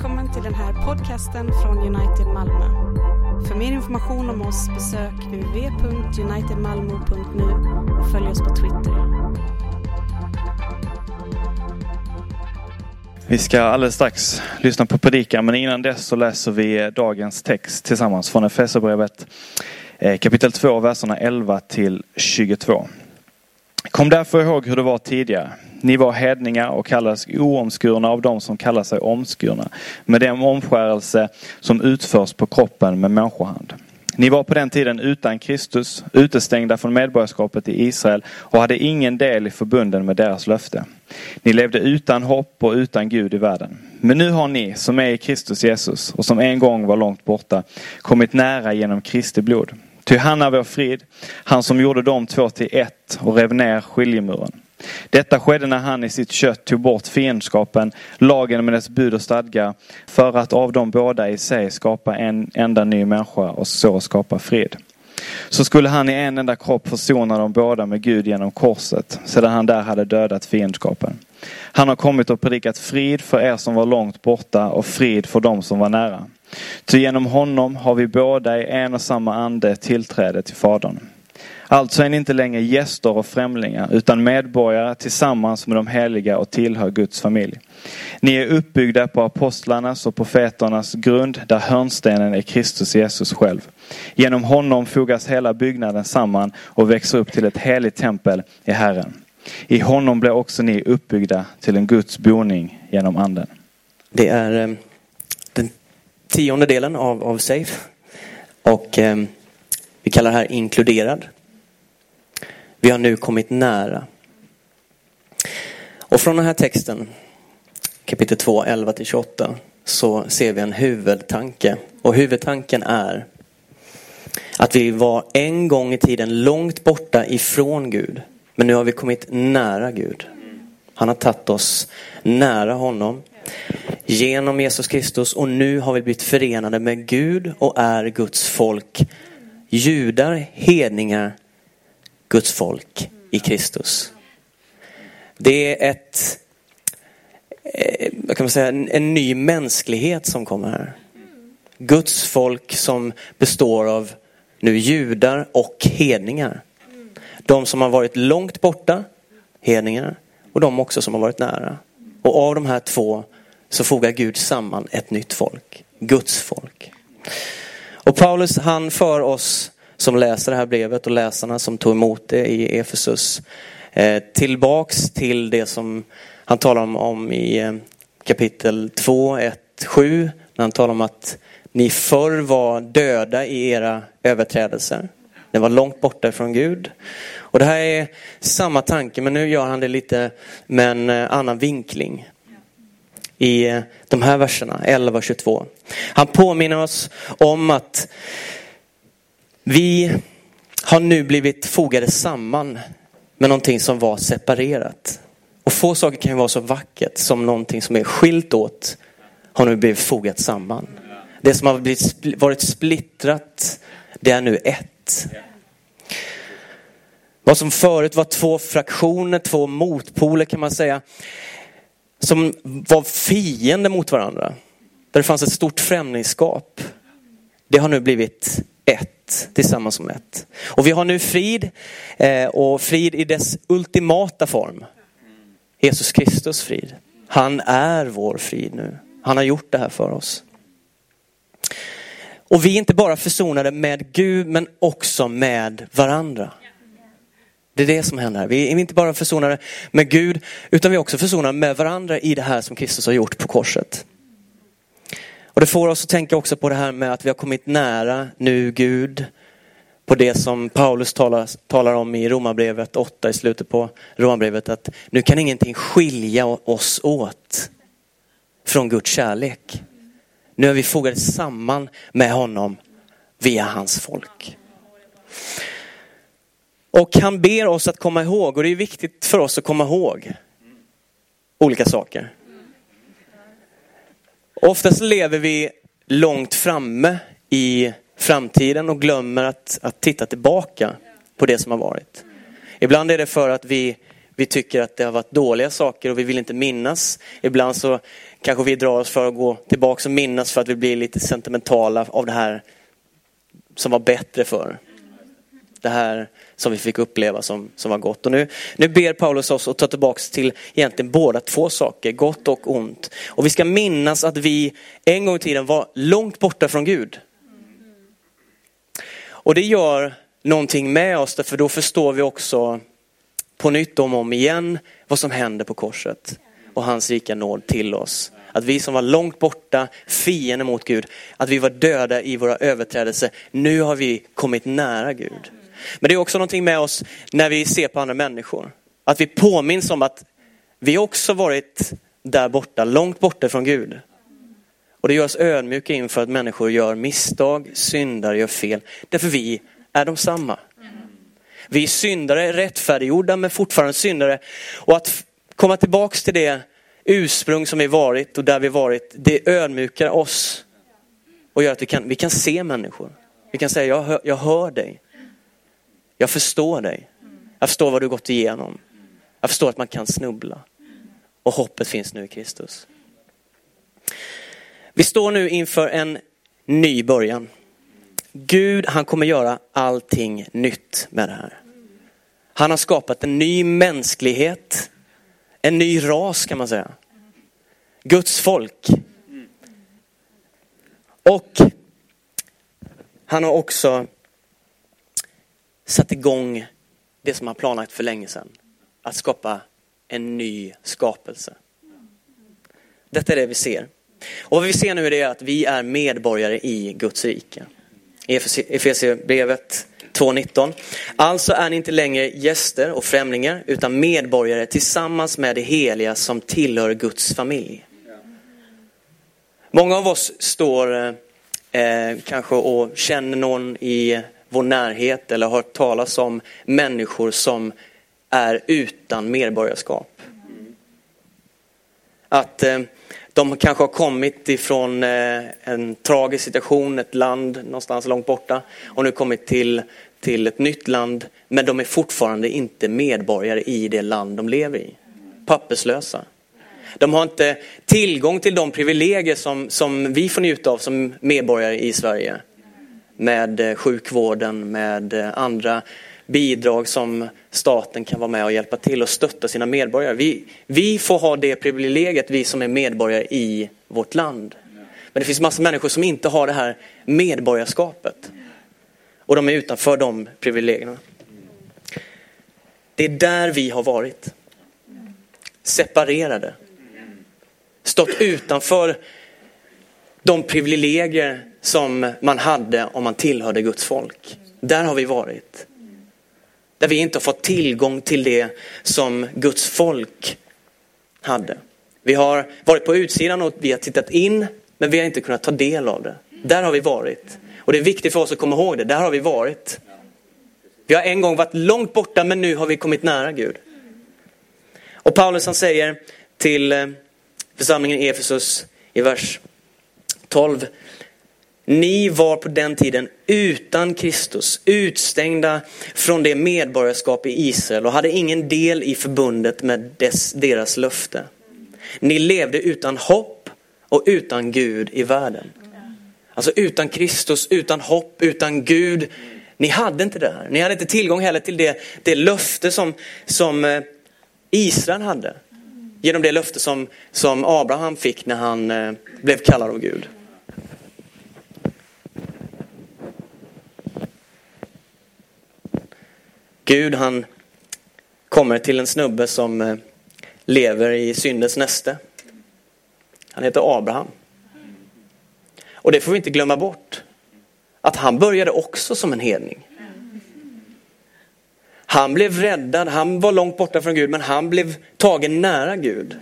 Välkommen till den här podcasten från United Malmö. För mer information om oss besök www.unitedmalmo.nu och följ oss på Twitter. Vi ska alldeles strax lyssna på predikan men innan dess så läser vi dagens text tillsammans från Efesierbrevet eh, kapitel 2, verserna 11 till 22. Kom därför ihåg hur det var tidigare. Ni var hedningar och kallades oomskurna av dem som kallar sig omskurna. Med den omskärelse som utförs på kroppen med människohand. Ni var på den tiden utan Kristus, utestängda från medborgarskapet i Israel och hade ingen del i förbunden med deras löfte. Ni levde utan hopp och utan Gud i världen. Men nu har ni, som är i Kristus Jesus och som en gång var långt borta, kommit nära genom Kristi blod. Ty han är vår frid, han som gjorde de två till ett och rev ner skiljemuren. Detta skedde när han i sitt kött tog bort fiendskapen, lagen med dess bud och stadgar, för att av dem båda i sig skapa en enda ny människa och så skapa frid. Så skulle han i en enda kropp försona dem båda med Gud genom korset, sedan han där hade dödat fiendskapen. Han har kommit och predikat frid för er som var långt borta och frid för dem som var nära. Ty genom honom har vi båda i en och samma ande tillträde till Fadern. Alltså är ni inte längre gäster och främlingar utan medborgare tillsammans med de heliga och tillhör Guds familj. Ni är uppbyggda på apostlarnas och profeternas grund där hörnstenen är Kristus Jesus själv. Genom honom fogas hela byggnaden samman och växer upp till ett heligt tempel i Herren. I honom blir också ni uppbyggda till en Guds boning genom anden. Det är eh, tionde delen av, av Safe. Och eh, vi kallar det här inkluderad. Vi har nu kommit nära. Och från den här texten, kapitel 2, 11 till 28, så ser vi en huvudtanke. Och huvudtanken är att vi var en gång i tiden långt borta ifrån Gud. Men nu har vi kommit nära Gud. Han har tagit oss nära honom genom Jesus Kristus och nu har vi blivit förenade med Gud och är Guds folk. Judar, hedningar, Guds folk i Kristus. Det är ett, eh, vad kan man säga, en ny mänsklighet som kommer här. Guds folk som består av nu judar och hedningar. De som har varit långt borta, hedningar, och de också som har varit nära. Och av de här två så fogar Gud samman ett nytt folk, Guds folk. Och Paulus han för oss som läser det här brevet och läsarna som tog emot det i Efesus eh, tillbaks till det som han talar om, om i eh, kapitel 2, 1, 7 när han talar om att ni förr var döda i era överträdelser. Ni var långt borta från Gud. Och det här är samma tanke men nu gör han det lite med en eh, annan vinkling i eh, de här verserna, 11 och 22. Han påminner oss om att vi har nu blivit fogade samman med någonting som var separerat. Och få saker kan ju vara så vackert som någonting som är skilt åt har nu blivit fogat samman. Det som har blivit, varit splittrat, det är nu ett. Vad som förut var två fraktioner, två motpoler kan man säga, som var fiender mot varandra. Där det fanns ett stort främlingskap. Det har nu blivit ett, tillsammans som ett. Och vi har nu frid eh, och frid i dess ultimata form. Jesus Kristus frid. Han är vår frid nu. Han har gjort det här för oss. Och vi är inte bara försonade med Gud men också med varandra. Det är det som händer. Vi är inte bara försonade med Gud utan vi är också försonade med varandra i det här som Kristus har gjort på korset. Och det får oss att tänka också på det här med att vi har kommit nära nu Gud. På det som Paulus talar, talar om i Romarbrevet 8 i slutet på Romarbrevet. Att nu kan ingenting skilja oss åt från Guds kärlek. Nu är vi fogade samman med honom via hans folk. Och han ber oss att komma ihåg, och det är viktigt för oss att komma ihåg olika saker. Oftast lever vi långt framme i framtiden och glömmer att, att titta tillbaka på det som har varit. Ibland är det för att vi, vi tycker att det har varit dåliga saker och vi vill inte minnas. Ibland så kanske vi drar oss för att gå tillbaka och minnas för att vi blir lite sentimentala av det här som var bättre förr. Det här som vi fick uppleva som, som var gott. Och nu, nu ber Paulus oss att ta tillbaka till egentligen båda två saker, gott och ont. Och vi ska minnas att vi en gång i tiden var långt borta från Gud. Och det gör någonting med oss, för då förstår vi också på nytt om och om igen vad som händer på korset och hans rika nåd till oss. Att vi som var långt borta, fiender mot Gud, att vi var döda i våra överträdelser, nu har vi kommit nära Gud. Men det är också någonting med oss när vi ser på andra människor. Att vi påminns om att vi också varit där borta, långt borta från Gud. Och det gör oss ödmjuka inför att människor gör misstag, syndar, gör fel. Därför vi är de samma. Vi är syndare, rättfärdiggjorda men fortfarande syndare. Och att komma tillbaks till det ursprung som vi varit och där vi varit, det ödmjukar oss. Och gör att vi kan, vi kan se människor. Vi kan säga, jag hör, jag hör dig. Jag förstår dig. Jag förstår vad du gått igenom. Jag förstår att man kan snubbla. Och hoppet finns nu i Kristus. Vi står nu inför en ny början. Gud, han kommer göra allting nytt med det här. Han har skapat en ny mänsklighet, en ny ras kan man säga. Guds folk. Och han har också satt igång det som han planlagt för länge sedan. Att skapa en ny skapelse. Detta är det vi ser. Och vad vi ser nu är det att vi är medborgare i Guds rike. I Efesierbrevet 2.19. Alltså är ni inte längre gäster och främlingar utan medborgare tillsammans med det heliga som tillhör Guds familj. Många av oss står eh, eh kanske och känner någon i vår närhet eller har hört talas om människor som är utan medborgarskap. Att eh, de kanske har kommit ifrån eh, en tragisk situation, ett land någonstans långt borta och nu kommit till, till ett nytt land men de är fortfarande inte medborgare i det land de lever i. Papperslösa. De har inte tillgång till de privilegier som, som vi får njuta av som medborgare i Sverige. Med eh, sjukvården, med eh, andra bidrag som staten kan vara med och hjälpa till och stötta sina medborgare. Vi, vi får ha det privilegiet, vi som är medborgare i vårt land. Men det finns massa människor som inte har det här medborgarskapet. Och de är utanför de privilegierna. Det är där vi har varit. Separerade. Stått utanför de privilegier som man hade om man tillhörde Guds folk. Där har vi varit. Där vi inte har fått tillgång till det som Guds folk hade. Vi har varit på utsidan och vi har tittat in, men vi har inte kunnat ta del av det. Där har vi varit. Och det är viktigt för oss att komma ihåg det. Där har vi varit. Vi har en gång varit långt borta, men nu har vi kommit nära Gud. Och Paulus han säger till eh, församlingen i Efesus i vers 12 ni var på den tiden utan Kristus, utstängda från det medborgarskap i Israel och hade ingen del i förbundet med dess, deras löfte. Ni levde utan hopp och utan Gud i världen. Alltså utan Kristus, utan hopp, utan Gud. Ni hade inte det här. Ni hade inte tillgång heller till det, det löfte som, som eh, Israel hade. Genom det löfte som, som Abraham fick när han eh, blev kallad av Gud. Gud han kommer till en snubbe som eh, lever i syndens näste. Han heter Abraham. Och det får vi inte glömma bort. Att han började också som en hedning. Han blev räddad, han var långt borta från Gud men han blev tagen nära Gud.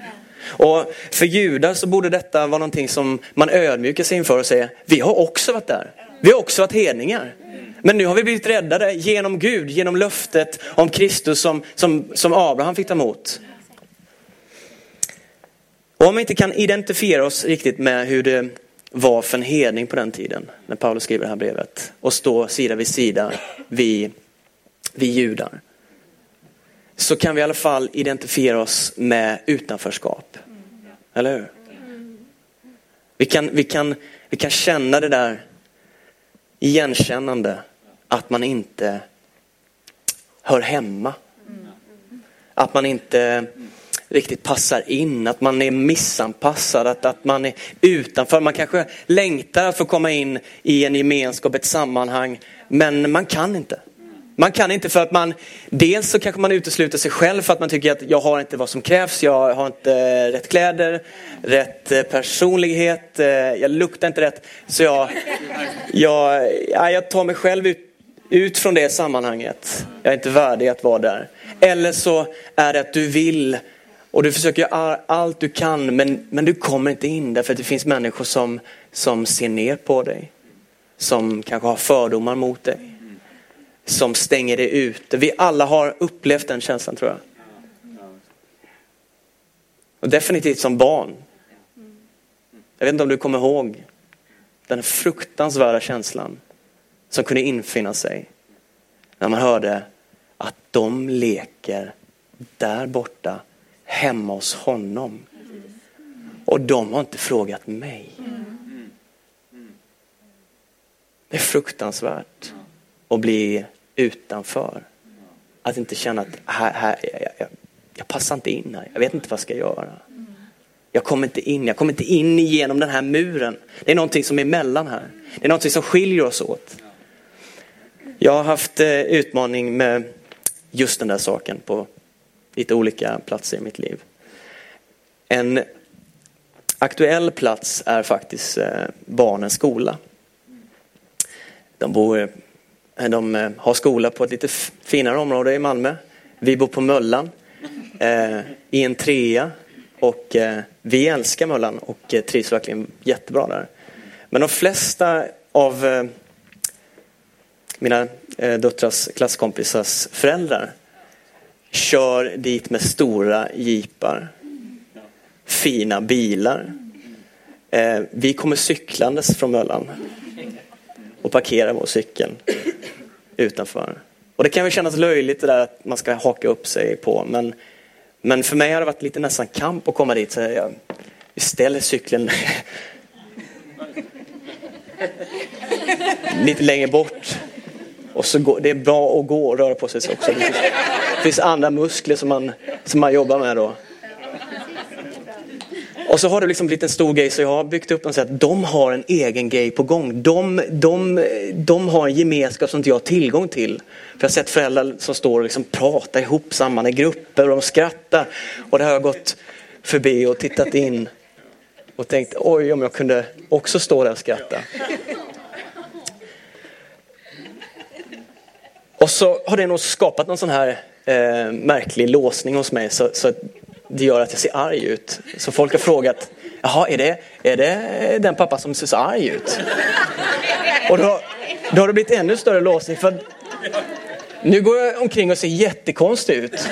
Och för judar så borde detta vara någonting som man ödmjukar sig inför och säger, vi har också varit där. Vi har också varit hedningar. Men nu har vi blivit räddade genom Gud, genom löftet om Kristus som, som, som Abraham fick ta emot. Och om vi inte kan identifiera oss riktigt med hur det var för en hedning på den tiden, när Paulus skriver det här brevet, och stå sida vid sida vi, vi judar. så kan vi i alla fall identifiera oss med utanförskap. Eller hur? Vi kan, vi kan, vi kan känna det där igenkännande att man inte hör hemma. Att man inte riktigt passar in, att man är missanpassad, att, att man är utanför. Man kanske längtar att att komma in i en gemenskap, ett sammanhang, men man kan inte. Man kan inte för att man, dels så kanske man utesluter sig själv för att man tycker att jag har inte vad som krävs, jag har inte rätt kläder, rätt eh, personlighet, eh, jag luktar inte rätt. Så jag, jag, jag tar mig själv ut, ut från det sammanhanget. Jag är inte värdig att vara där. Eller så är det att du vill och du försöker göra allt du kan men, men du kommer inte in därför att det finns människor som, som ser ner på dig. Som kanske har fördomar mot dig. Som stänger dig ute. Vi alla har upplevt den känslan tror jag. Och definitivt som barn. Jag vet inte om du kommer ihåg den fruktansvärda känslan som kunde infinna sig när man hörde att de leker där borta hemma hos honom. Och de har inte frågat mig. Det är fruktansvärt att bli utanför. Att inte känna att här, här, jag, jag, jag passar inte in här. Jag vet inte vad jag ska göra. Jag kommer inte in, jag kommer inte in genom den här muren. Det är någonting som är emellan här. Det är någonting som skiljer oss åt. Jag har haft eh, utmaning med just den där saken på lite olika platser i mitt liv. En aktuell plats är faktiskt eh, barnens skola. De, bor, eh, de har skola på ett lite finare område i Malmö. Vi bor på Möllan i en trea och vi älskar Möllan och trivs verkligen jättebra där. Men de flesta av mina eh, döttrars klasskompisars föräldrar kör dit med stora jeepar. Fina bilar. Eh, vi kommer cyklandes från Möllan och parkerar vår cykel utanför. Och det kan väl kännas löjligt det där att man ska haka upp sig på men, men för mig har det varit lite nästan kamp att komma dit. Så jag, vi ställer cykeln lite längre bort och så går, det är bra att gå och röra på sig också. Det finns, det finns andra muskler som man, som man jobbar med då. Och så har det liksom blivit en stor grej så jag har byggt upp en så att de har en egen grej på gång. De, de, de har en gemenskap som inte jag har tillgång till. För jag har sett föräldrar som står och liksom pratar ihop samman i grupper och de skrattar. Och det har jag gått förbi och tittat in och tänkt oj om jag kunde också stå där och skratta. Och så har det nog skapat någon sån här eh, märklig låsning hos mig så, så det gör att jag ser arg ut. Så folk har frågat, jaha är det, är det den pappa som ser så arg ut? Och då, då har det blivit ännu större låsning för nu går jag omkring och ser jättekonstig ut.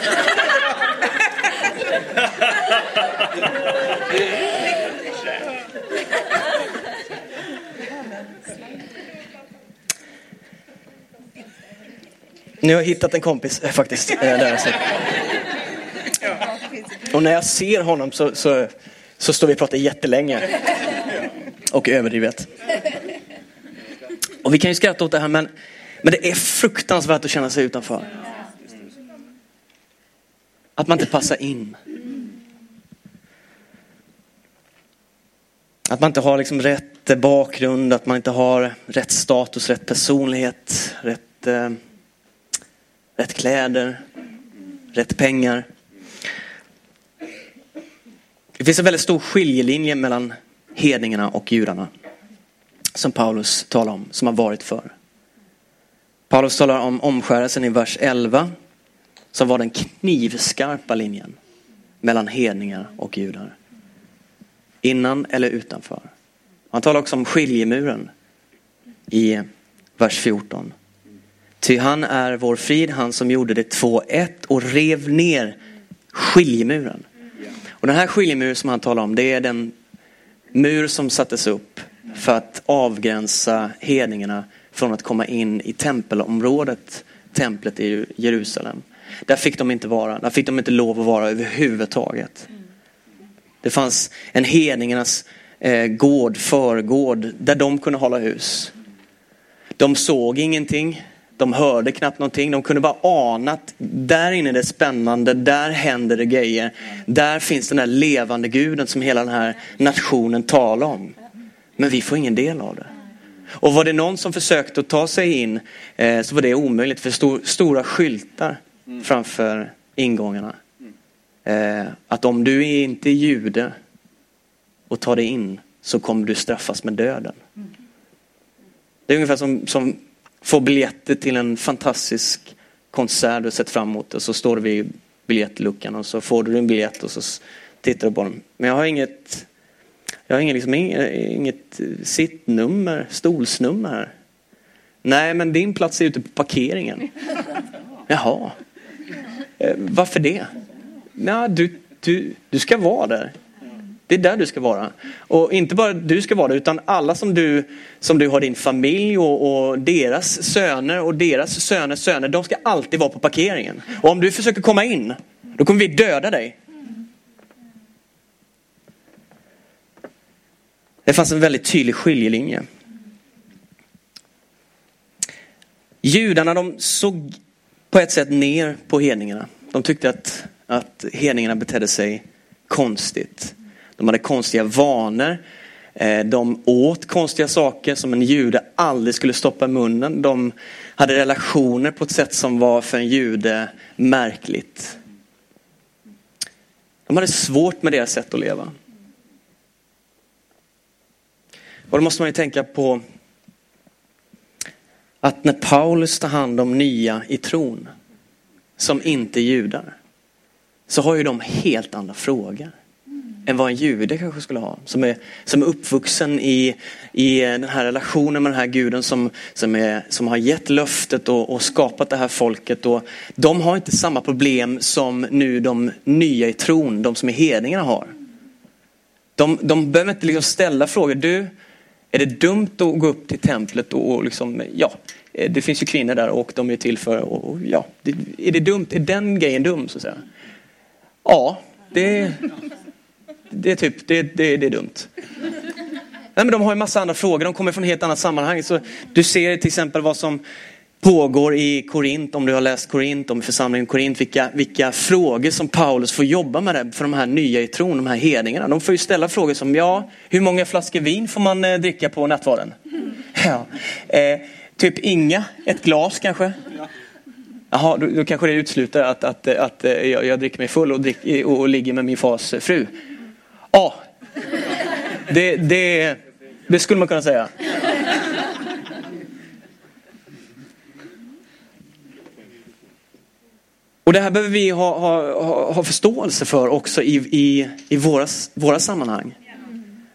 Nu har jag hittat en kompis eh, faktiskt. Eh, där alltså. och när jag ser honom så, så, så står vi och pratar jättelänge. Och överdrivet. Och vi kan ju skratta åt det här men, men det är fruktansvärt att känna sig utanför. Att man inte passar in. Att man inte har liksom rätt bakgrund, att man inte har rätt status, rätt personlighet, rätt eh, rätt kläder, rätt pengar. Det finns en väldigt stor skiljelinje mellan hedningarna och judarna. Som Paulus talar om, som har varit för. Paulus talar om omskärelsen i vers 11. Som var den knivskarpa linjen mellan hedningar och judar. Innan eller utanför. Han talar också om skiljemuren i vers 14. Ty han är vår frid, han som gjorde det två ett och rev ner skiljemuren. Och den här skiljemuren som han talar om, det är den mur som sattes upp för att avgränsa hedningarna från att komma in i tempelområdet, templet i Jerusalem. Där fick de inte vara. Där fick de inte lov att vara överhuvudtaget. Det fanns en hedningarnas eh, gård, förgård, där de kunde hålla hus. De såg ingenting. De hörde knappt någonting. De kunde bara ana att där inne är det spännande, där händer det grejer. Där finns den där levande guden som hela den här nationen talar om. Men vi får ingen del av det. Och var det någon som försökte att ta sig in eh, så var det omöjligt för stor, stora skyltar framför ingångarna. Eh, att om du inte är jude och tar dig in så kommer du straffas med döden. Det är ungefär som, som få biljetter till en fantastisk konsert du sett fram emot och så står du vid biljettluckan och så får du en biljett och så tittar du på den. Men jag har inget, jag har inget, liksom, inget sittnummer, stolsnummer här. Nej, men din plats är ute på parkeringen. Jaha. Eh, varför det? Ja, du, du, du ska vara där. Det är där du ska vara. Och inte bara du ska vara det, utan alla som du, som du har din familj och, och deras söner och deras söners söner, de ska alltid vara på parkeringen. Och om du försöker komma in, då kommer vi döda dig. Det fanns en väldigt tydlig skiljelinje. Judarna de såg på ett sätt ner på hedningarna. De tyckte att, att hedningarna betedde sig konstigt. De hade konstiga vanor. Eh, de åt konstiga saker som en jude aldrig skulle stoppa i munnen. De hade relationer på ett sätt som var för en jude märkligt. De hade svårt med deras sätt att leva. Och då måste man ju tänka på att när Paulus tar hand om nya i tron, som inte är judar, så har ju de helt andra frågor än vad en jude kanske skulle ha. Som är, som är uppvuxen i, i den här relationen med den här guden som, som, är, som har gett löftet och, och skapat det här folket. Och de har inte samma problem som nu de nya i tron, de som är hedningarna har. De, de behöver inte liksom ställa frågor. Du, är det dumt att gå upp till templet och liksom, ja, det finns ju kvinnor där och de är till för, och, ja, är det dumt? Är den grejen dum så att säga? Ja, det, det är typ, det, det, det är dumt. Nej, men de har en massa andra frågor, de kommer från ett helt annat sammanhang. Så du ser till exempel vad som pågår i Korint, om du har läst Korint, om församlingen Korint, vilka, vilka frågor som Paulus får jobba med det för de här nya i tron, de här hedningarna. De får ju ställa frågor som, ja, hur många flaskor vin får man eh, dricka på nattvarden? Ja. Eh, typ inga, ett glas kanske? Jaha, då, då kanske det utesluter att, att, att, att jag, jag, dricker mig full och, drick, och ligger med min fars eh, fru. Ja, det, det, det skulle man kunna säga. Och det här behöver vi ha, ha, ha förståelse för också i, i, i våra, våra sammanhang.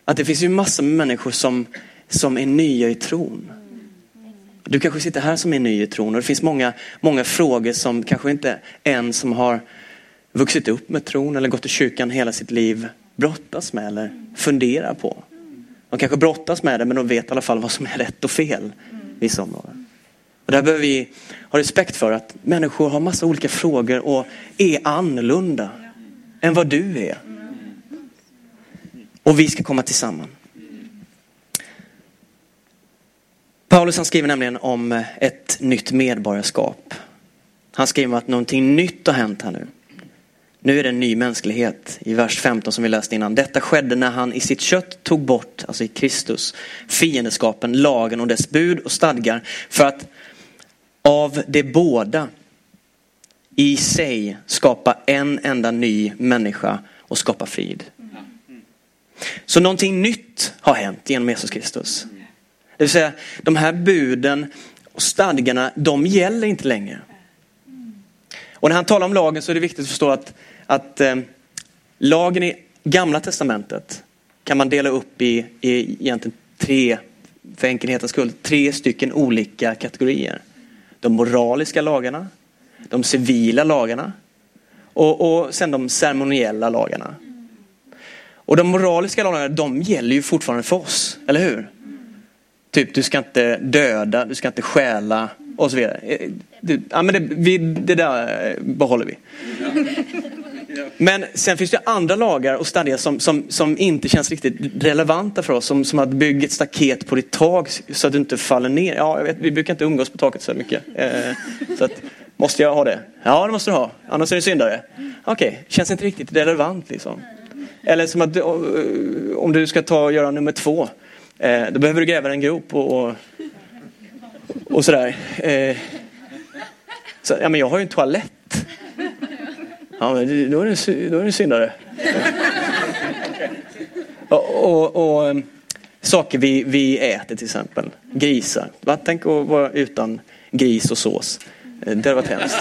Att det finns ju massor med människor som, som är nya i tron. Du kanske sitter här som är ny i tron och det finns många, många frågor som kanske inte en som har vuxit upp med tron eller gått i kyrkan hela sitt liv brottas med eller funderar på. De kanske brottas med det men de vet i alla fall vad som är rätt och fel. Vissa områden. Och där behöver vi ha respekt för att människor har massa olika frågor och är annorlunda än vad du är. Och vi ska komma tillsammans. Paulus han skriver nämligen om ett nytt medborgarskap. Han skriver om att någonting nytt har hänt här nu. Nu är det en ny mänsklighet i vers 15 som vi läste innan. Detta skedde när han i sitt kött tog bort, alltså i Kristus, fiendeskapen, lagen och dess bud och stadgar för att av de båda i sig skapa en enda ny människa och skapa frid. Så någonting nytt har hänt genom Jesus Kristus. Det vill säga de här buden och stadgarna, de gäller inte längre. Och när han talar om lagen så är det viktigt att förstå att, att eh, lagen i gamla testamentet kan man dela upp i, i egentligen tre, för enkelhetens skull, tre stycken olika kategorier. De moraliska lagarna, de civila lagarna och, och sen de ceremoniella lagarna. Och de moraliska lagarna, de gäller ju fortfarande för oss, eller hur? Typ, du ska inte döda, du ska inte stjäla, och så vidare. Eh, det, ja, men det, vi, det där eh, behåller vi. Men sen finns det andra lagar och stadgar som, som, som inte känns riktigt relevanta för oss. Som, som att bygga ett staket på ditt tak så att du inte faller ner. Ja, jag vet, vi brukar inte umgås på taket så mycket. Eh, så att, måste jag ha det? Ja, det måste du ha. Annars är du syndare. Okej, okay, känns inte riktigt relevant liksom. Eller som att eh, om du ska ta och göra nummer två. Eh, då behöver du gräva en grop och, och, och sådär. Eh, så, ja, men jag har ju en toalett. Ja, men då är du, då är du syndare. och, och, och, ehm, saker vi, vi äter till exempel. Grisar. Tänk att vara utan gris och sås. Eh, det hade varit hemskt.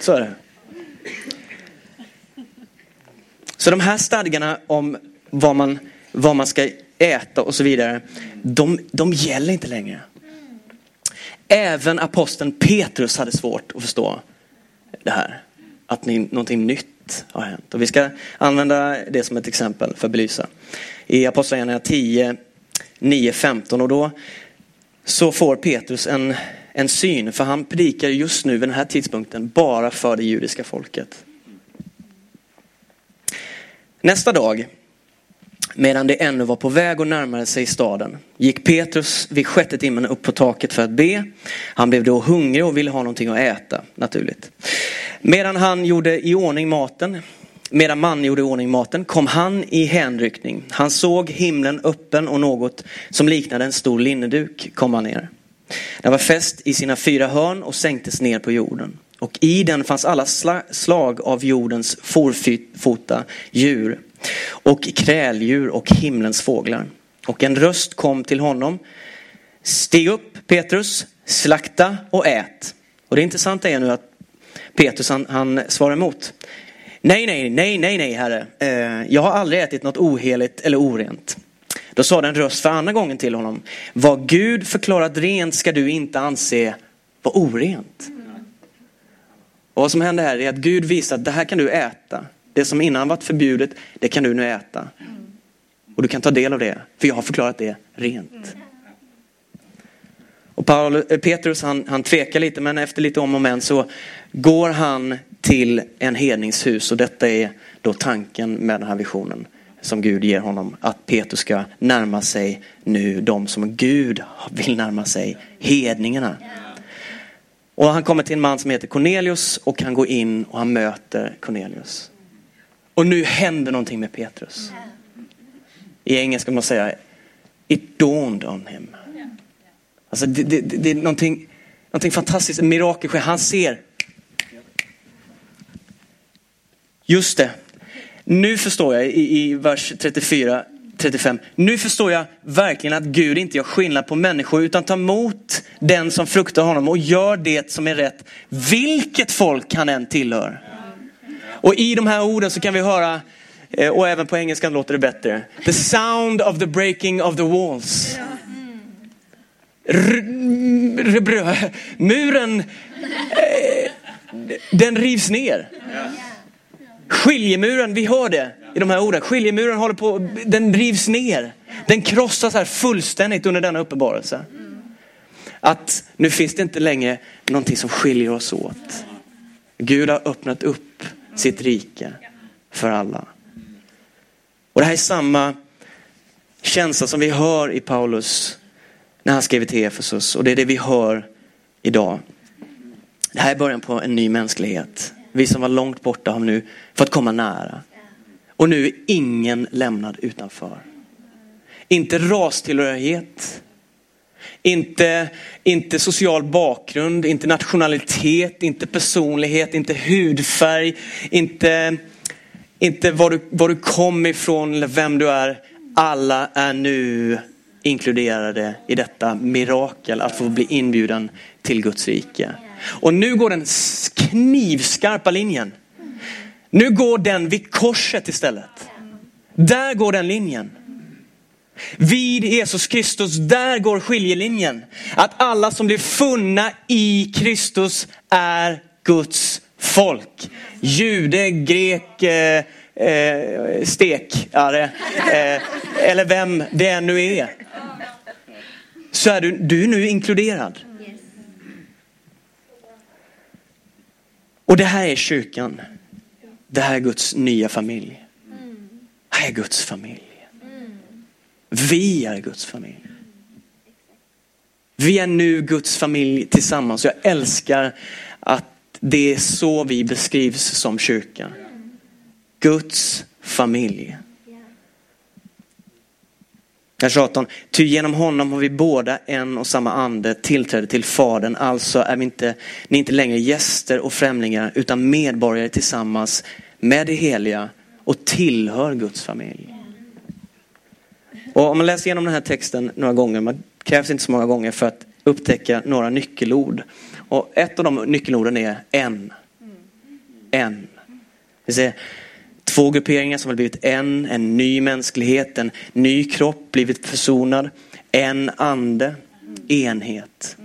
Så är det. Så de här stadgarna om vad man, vad man ska äta och så vidare, de, de gäller inte längre. Även aposteln Petrus hade svårt att förstå det här. Att någonting nytt har hänt. Och vi ska använda det som ett exempel för att belysa. I Apostlagärningarna 10, 9, 15 och då så får Petrus en, en syn. För han predikar just nu vid den här tidpunkten bara för det judiska folket. Nästa dag, medan det ännu var på väg och närmade sig staden, gick Petrus vid sjätte timmen upp på taket för att be. Han blev då hungrig och ville ha någonting att äta, naturligt. Medan han gjorde i ordning maten, medan man gjorde i ordning maten, kom han i hänryckning. Han såg himlen öppen och något som liknade en stor linneduk komma ner. Den var fäst i sina fyra hörn och sänktes ner på jorden. Och i den fanns alla slag av jordens forfota djur och kräldjur och himlens fåglar. Och en röst kom till honom. Stig upp Petrus, slakta och ät. Och det intressanta är nu att Petrus han, han svarar emot. Nej, nej, nej, nej, nej, herre. Eh, jag har aldrig ätit något oheligt eller orent. Då sa den röst för andra gången till honom. Vad Gud förklarat rent ska du inte anse vara orent. Och vad som händer här är att Gud visar att det här kan du äta. Det som innan varit förbjudet, det kan du nu äta. Och du kan ta del av det, för jag har förklarat det rent. Och eh, Petrus han, han tvekar lite, men efter lite om och men så går han till en hedningshus. Och detta är då tanken med den här visionen som Gud ger honom. Att Petrus ska närma sig nu de som Gud vill närma sig, hedningarna. Och han kommer till en man som heter Cornelius och han går in och han möter Cornelius. Och nu händer någonting med Petrus. I engelska man säga It dawned on him. Alltså det, det, det är någonting, någonting fantastiskt, en mirakel sker. Han ser. Just det. Nu förstår jag i, i vers 34 35. Nu förstår jag verkligen att Gud inte gör skillnad på människor utan tar emot den som fruktar honom och gör det som är rätt, vilket folk han än tillhör. Och i de här orden så kan vi höra, eh, och även på engelska låter det bättre, the sound of the breaking of the walls. muren, eh, den rivs ner. Skiljemuren, vi hör det i de här orden. Skiljemuren håller på, den rivs ner. Den krossas här fullständigt under denna uppenbarelse. Att nu finns det inte längre någonting som skiljer oss åt. Gud har öppnat upp sitt rike för alla. Och det här är samma känsla som vi hör i Paulus när han skriver till Efesus och det är det vi hör idag. Det här är början på en ny mänsklighet. Vi som var långt borta har nu fått komma nära. Och nu är ingen lämnad utanför. Inte rastillhörighet, inte, inte social bakgrund, inte nationalitet, inte personlighet, inte hudfärg, inte, inte var, du, var du kom ifrån eller vem du är. Alla är nu inkluderade i detta mirakel att få bli inbjuden till Guds rike. Och nu går den knivskarpa linjen. Nu går den vid korset istället. Där går den linjen. Vid Jesus Kristus, där går skiljelinjen. Att alla som blir funna i Kristus är Guds folk. Jude, grek, eh, eh, stekare eh, eller vem det än nu är. så är du, du är nu inkluderad. Och det här är kyrkan. Det här är Guds nya familj. Det här är Guds familj. Vi är Guds familj. Vi är nu Guds familj tillsammans. Jag älskar att det är så vi beskrivs som kyrka. Guds familj. Vers 18. Ty genom honom har vi båda en och samma ande tillträde till Fadern. Alltså är vi inte, ni inte längre gäster och främlingar utan medborgare tillsammans med det heliga och tillhör Guds familj. Och om man läser igenom den här texten några gånger, man krävs inte så många gånger för att upptäcka några nyckelord. Och ett av de nyckelorden är en. En. Det vill två grupperingar som har blivit en, en ny mänsklighet, en ny kropp, blivit försonad, en ande, enhet.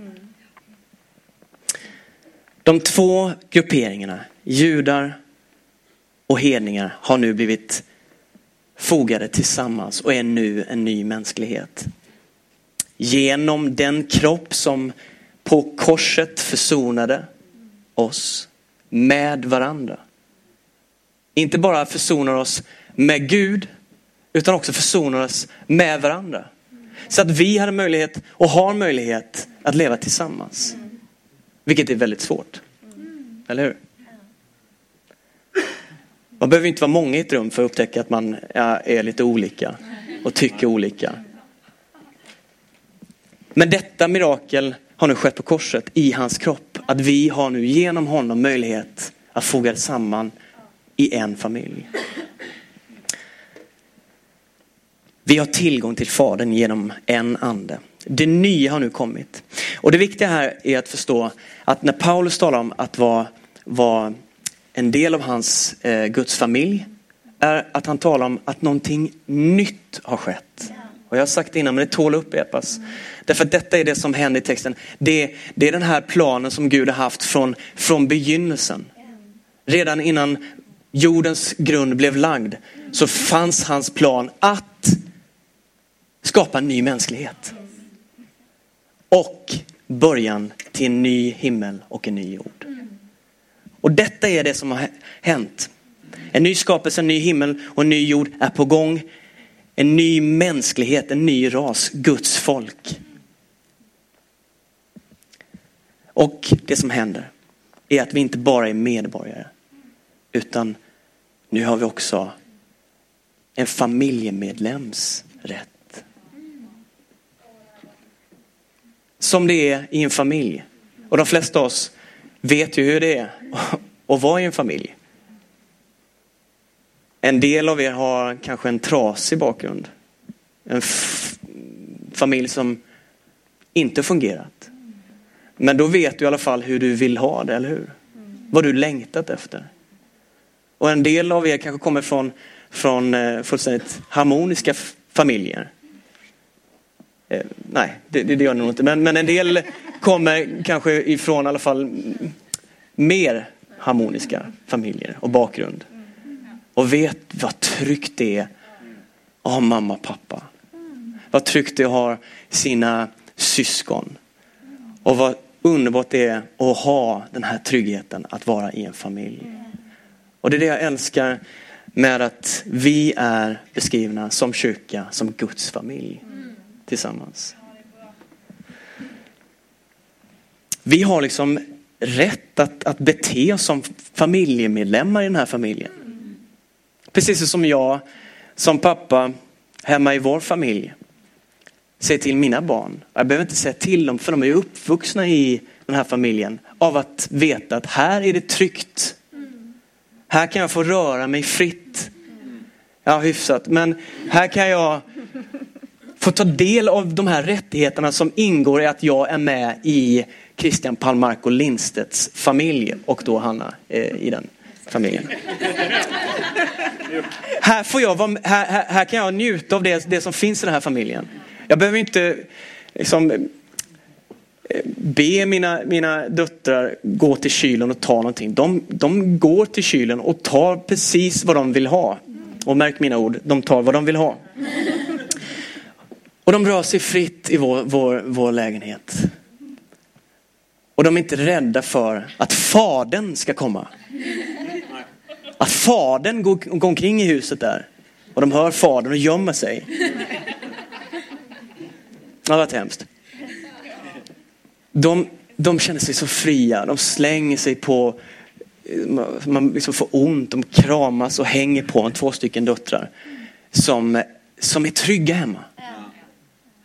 De två grupperingarna, judar och hedningar, har nu blivit fogade tillsammans och är nu en ny mänsklighet. Genom den kropp som på korset försonade oss med varandra. Inte bara försonar oss med Gud utan också försonar oss med varandra. Så att vi hade möjlighet och har möjlighet att leva tillsammans. Vilket är väldigt svårt. Eller hur? Man behöver inte vara många i ett rum för att upptäcka att man är lite olika och tycker olika. Men detta mirakel har nu skett på korset i hans kropp. Att vi har nu genom honom möjlighet att foga samman i en familj. Vi har tillgång till Fadern genom en ande. Det nya har nu kommit. Och det viktiga här är att förstå att när Paulus talar om att vara, vara en del av hans eh, Guds familj är att han talar om att någonting nytt har skett. Och jag har sagt det innan men det tål att upprepas. Därför att detta är det som händer i texten. Det, det är den här planen som Gud har haft från, från begynnelsen. Redan innan jordens grund blev lagd så fanns hans plan att skapa en ny mänsklighet. Och början till en ny himmel och en ny jord. Och detta är det som har hänt. En ny skapelse, en ny himmel och en ny jord är på gång. En ny mänsklighet, en ny ras, Guds folk. Och det som händer är att vi inte bara är medborgare utan nu har vi också en familjemedlems rätt. Som det är i en familj. Och de flesta av oss vet ju hur det är att vara i en familj. En del av er har kanske en trasig bakgrund. En familj som inte fungerat. Men då vet du i alla fall hur du vill ha det, eller hur? Vad du längtat efter. Och en del av er kanske kommer från, från eh, fullständigt harmoniska familjer. Eh, nej, det, det gör ni nog inte. Men, men en del kommer kanske ifrån i alla fall mer harmoniska familjer och bakgrund. Och vet vad tryggt det är att ha mamma och pappa. Vad tryggt det är att ha sina syskon. Och vad underbart det är att ha den här tryggheten att vara i en familj. Och det är det jag älskar med att vi är beskrivna som kyrka, som Guds familj tillsammans. Vi har liksom rätt att, att bete oss som familjemedlemmar i den här familjen. Precis som jag som pappa hemma i vår familj säger till mina barn. Jag behöver inte säga till dem för de är uppvuxna i den här familjen av att veta att här är det tryggt. Här kan jag få röra mig fritt. Ja, hyfsat. Men här kan jag få ta del av de här rättigheterna som ingår i att jag är med i Christian Palmarco Lindstedts familj och då Hanna eh, i den familjen. här, får jag vara, här, här, här, kan jag njuta av det, det som finns i den här familjen. Jag behöver inte liksom, eh, be mina, mina döttrar gå till kylen och ta någonting. De, de går till kylen och tar precis vad de vill ha. Och märk mina ord, de tar vad de vill ha. Och de rör sig fritt i vår, vår, vår lägenhet. Och de är inte rädda för att fadern ska komma. Att fadern går, går omkring i huset där. Och de hör fadern och gömmer sig. Det har varit hemskt. De, de känner sig så fria. De slänger sig på, eh, man liksom får ont, de kramas och hänger på en, två stycken döttrar. Som, som är trygga hemma.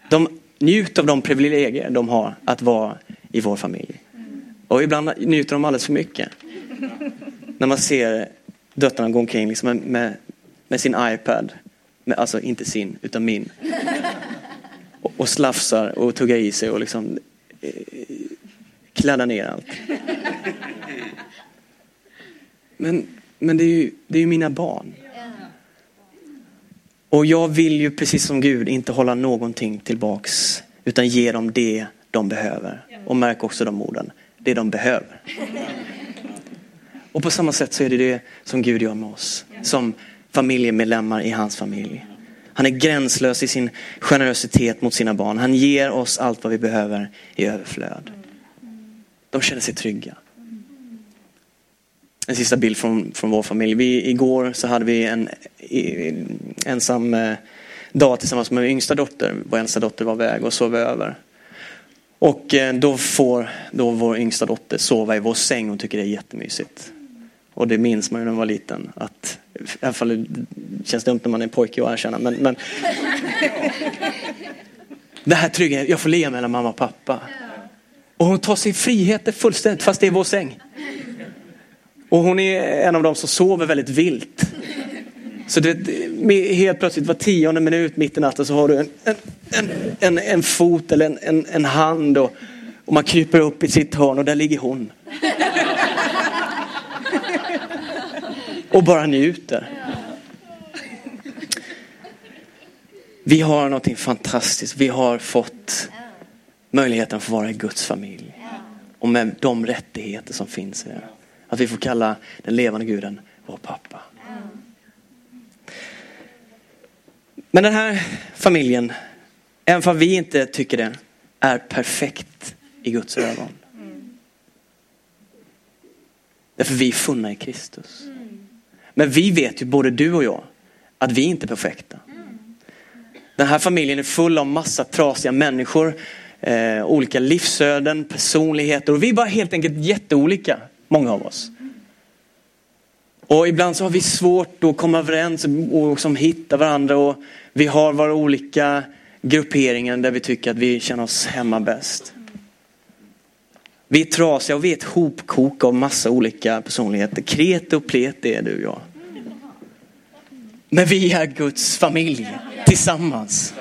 De njuter av de privilegier de har att vara i vår familj. Och ibland njuter de alldeles för mycket. När man ser döttrarna gå omkring liksom med, med sin iPad. Med, alltså inte sin, utan min. Och, och slafsar och tuggar i sig och liksom eh, kladdar ner allt. Men, men det är ju det är ju mina barn. Och jag vill ju precis som Gud inte hålla någonting tillbaks utan ge dem det de behöver. Och märk också de orden, det de behöver. Och på samma sätt så är det det som Gud gör med oss. Som familjemedlemmar i hans familj. Han är gränslös i sin generositet mot sina barn. Han ger oss allt vad vi behöver i överflöd. De känner sig trygga. En sista bild från, från vår familj. Vi, igår så hade vi en i, ensam eh, dag tillsammans med min yngsta dotter. Vår äldsta dotter var iväg och sov över. Och eh, då får då vår yngsta dotter sova i vår säng. och tycker det är jättemysigt. Och det minns man ju när man var liten. Att, I alla fall det känns dumt när man är pojke att erkänna. Men, men det här tryggheten, jag får le mellan mamma och pappa. Och hon tar sig friheter fullständigt fast det är vår säng. Och hon är en av dem som sover väldigt vilt. Så det, helt plötsligt var tionde minut mitt i natten så har du en, en, en, en fot eller en, en, en hand och, och man kryper upp i sitt hörn och där ligger hon. Och bara njuter. Vi har någonting fantastiskt. Vi har fått möjligheten att få vara i Guds familj. Och med de rättigheter som finns i det. Att vi får kalla den levande guden vår pappa. Men den här familjen, även om vi inte tycker det, är perfekt i Guds ögon. Därför vi är funna i Kristus. Men vi vet ju, både du och jag, att vi inte är perfekta. Den här familjen är full av massa trasiga människor, eh, olika livsöden, personligheter och vi är bara helt enkelt jätteolika, många av oss. Och ibland så har vi svårt att komma överens och liksom hitta varandra och vi har våra olika grupperingar där vi tycker att vi känner oss hemma bäst. Vi är trasiga och vi är ett hopkok av massa olika personligheter. Kret och plet är du och jag. Men vi är Guds familj tillsammans.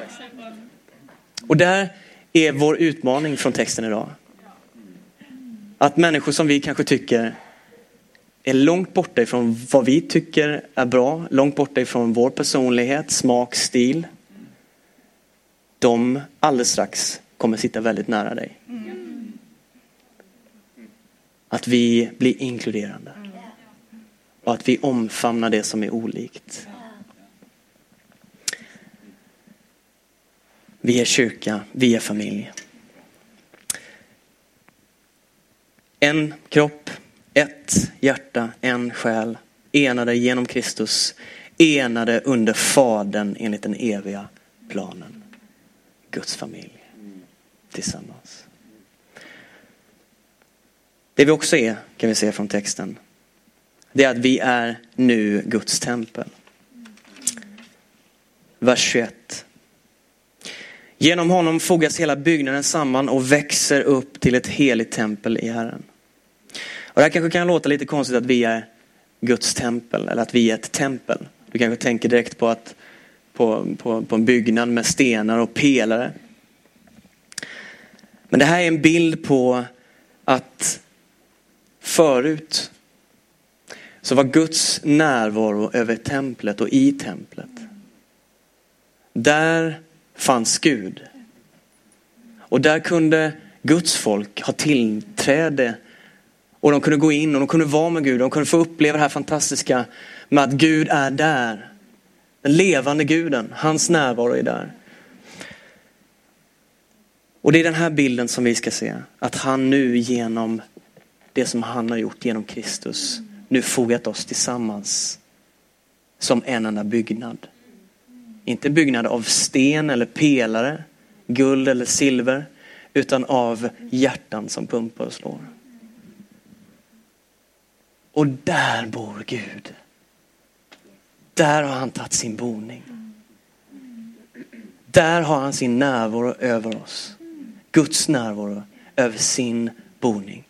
Och där är vår utmaning från texten idag. Att människor som vi kanske tycker är långt borta ifrån vad vi tycker är bra, långt borta ifrån vår personlighet, smak, stil. De alldeles strax kommer sitta väldigt nära dig. Att vi blir inkluderande. Och att vi omfamnar det som är olikt. Vi är kyrka, vi är familj. En kropp, ett hjärta, en själ, enade genom Kristus, enade under Fadern enligt den eviga planen. Guds familj tillsammans. Det vi också är, kan vi se från texten, det är att vi är nu Guds tempel. Vers 21. Genom honom fogas hela byggnaden samman och växer upp till ett heligt tempel i Herren. Och det här kanske kan låta lite konstigt att vi är Guds tempel eller att vi är ett tempel. Du kanske tänker direkt på, att, på, på, på en byggnad med stenar och pelare. Men det här är en bild på att förut så var Guds närvaro över templet och i templet. Där fanns Gud. Och där kunde Guds folk ha tillträde och de kunde gå in och de kunde vara med Gud. De kunde få uppleva det här fantastiska med att Gud är där. Den levande guden, hans närvaro är där. Och det är den här bilden som vi ska se. Att han nu genom det som han har gjort genom Kristus nu fogat oss tillsammans som en enda byggnad. Inte byggnad av sten eller pelare, guld eller silver, utan av hjärtan som pumpar och slår. Och där bor Gud. Där har han tagit sin boning. Där har han sin närvaro över oss. Guds närvaro över sin boning.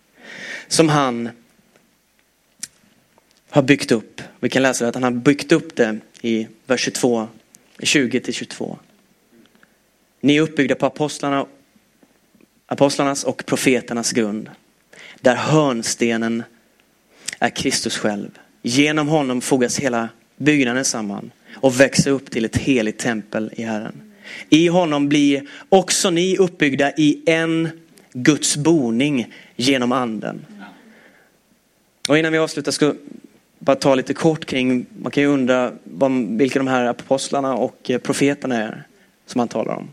Som han har byggt upp. Vi kan läsa att han har byggt upp det i vers 22, 20 till 22. Ni är uppbyggda på apostlarna, apostlarnas och profeternas grund. Där hörnstenen är Kristus själv. Genom honom fogas hela byggnaden samman och växer upp till ett heligt tempel i Herren. I honom blir också ni uppbyggda i en Guds boning genom anden. Och innan vi avslutar ska jag bara ta lite kort kring, man kan ju undra vilka de här apostlarna och eh, profeterna är som han talar om.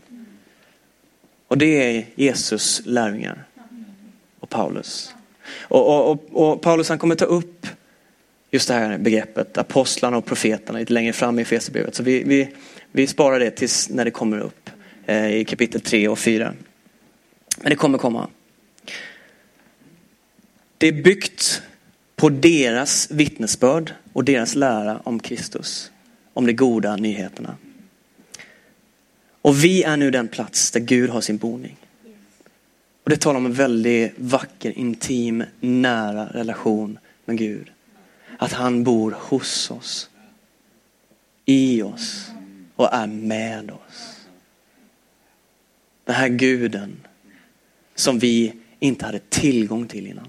Och det är Jesus lärjungar och Paulus. Och, och, och, och, Paulus han kommer ta upp just det här begreppet apostlarna och profeterna lite längre fram i Efesierbrevet. Så vi, vi, vi sparar det tills när det kommer upp eh, i kapitel 3 och 4. Men det kommer komma. Det är byggt på deras vittnesbörd och deras lära om Kristus. Om de goda nyheterna. Och vi är nu den plats där Gud har sin boning. Och det talar om en väldigt vacker, intim, nära relation med Gud. Att han bor hos oss, i oss och är med oss. Den här guden som vi inte hade tillgång till innan.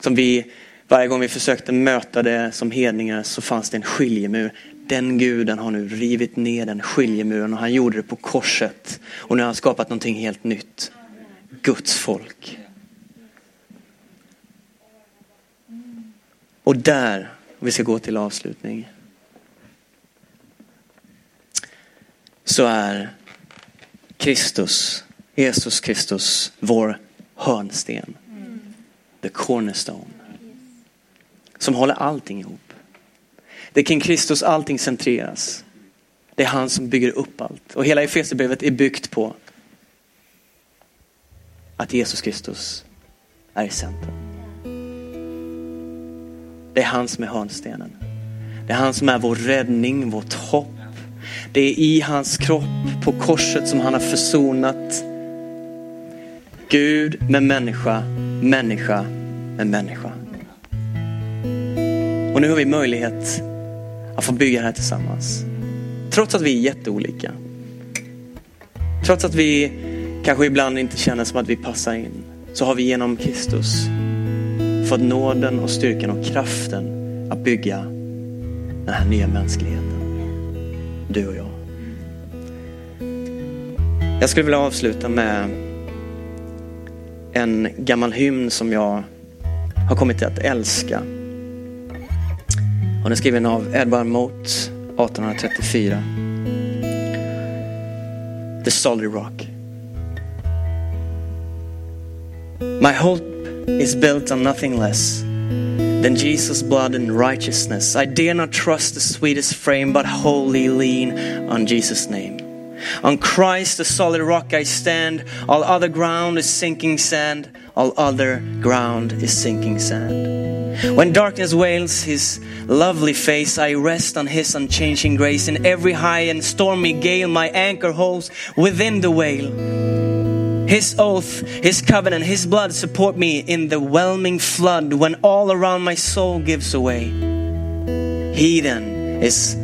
Som vi, varje gång vi försökte möta det som hedningar så fanns det en skiljemur. Den guden har nu rivit ner den skiljemuren och han gjorde det på korset. Och nu har han skapat någonting helt nytt. Guds folk. Och där, vi ska gå till avslutning, så är Kristus, Jesus Kristus, vår hörnsten. The cornerstone. Som håller allting ihop. Det är kring Kristus allting centreras. Det är han som bygger upp allt. Och hela Efesierbrevet är byggt på att Jesus Kristus är i centrum. Det är han som är hörnstenen. Det är han som är vår räddning, vårt hopp. Det är i hans kropp på korset som han har försonat Gud med människa, människa med människa. Och nu har vi möjlighet att få bygga det här tillsammans. Trots att vi är jätteolika. Trots att vi kanske ibland inte känner som att vi passar in. Så har vi genom Kristus fått nåden och styrkan och kraften att bygga den här nya mänskligheten. Du och jag. Jag skulle vilja avsluta med en gammal hymn som jag har kommit att älska. Den är skriven av Edvard Mote 1834. The Solid Rock. My hope is built on nothing less than Jesus' blood and righteousness. I dare not trust the sweetest frame, but wholly lean on Jesus' name. On Christ, the solid rock, I stand. All other ground is sinking sand. All other ground is sinking sand. When darkness veils his lovely face, I rest on his unchanging grace. In every high and stormy gale, my anchor holds within the whale. His oath, His covenant, His blood support me in the whelming flood when all around my soul gives away. He then is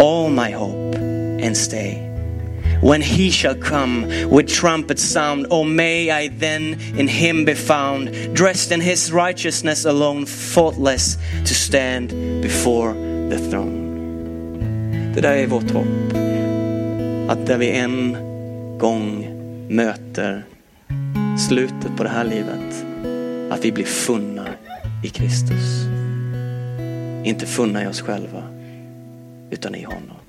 all my hope and stay. When He shall come with trumpet sound, oh may I then in Him be found, dressed in His righteousness alone, faultless to stand before the throne. Det där är vårt hopp. Att där vi en gång möter slutet på det här livet, att vi blir funna i Kristus. Inte funna i oss själva, utan i honom.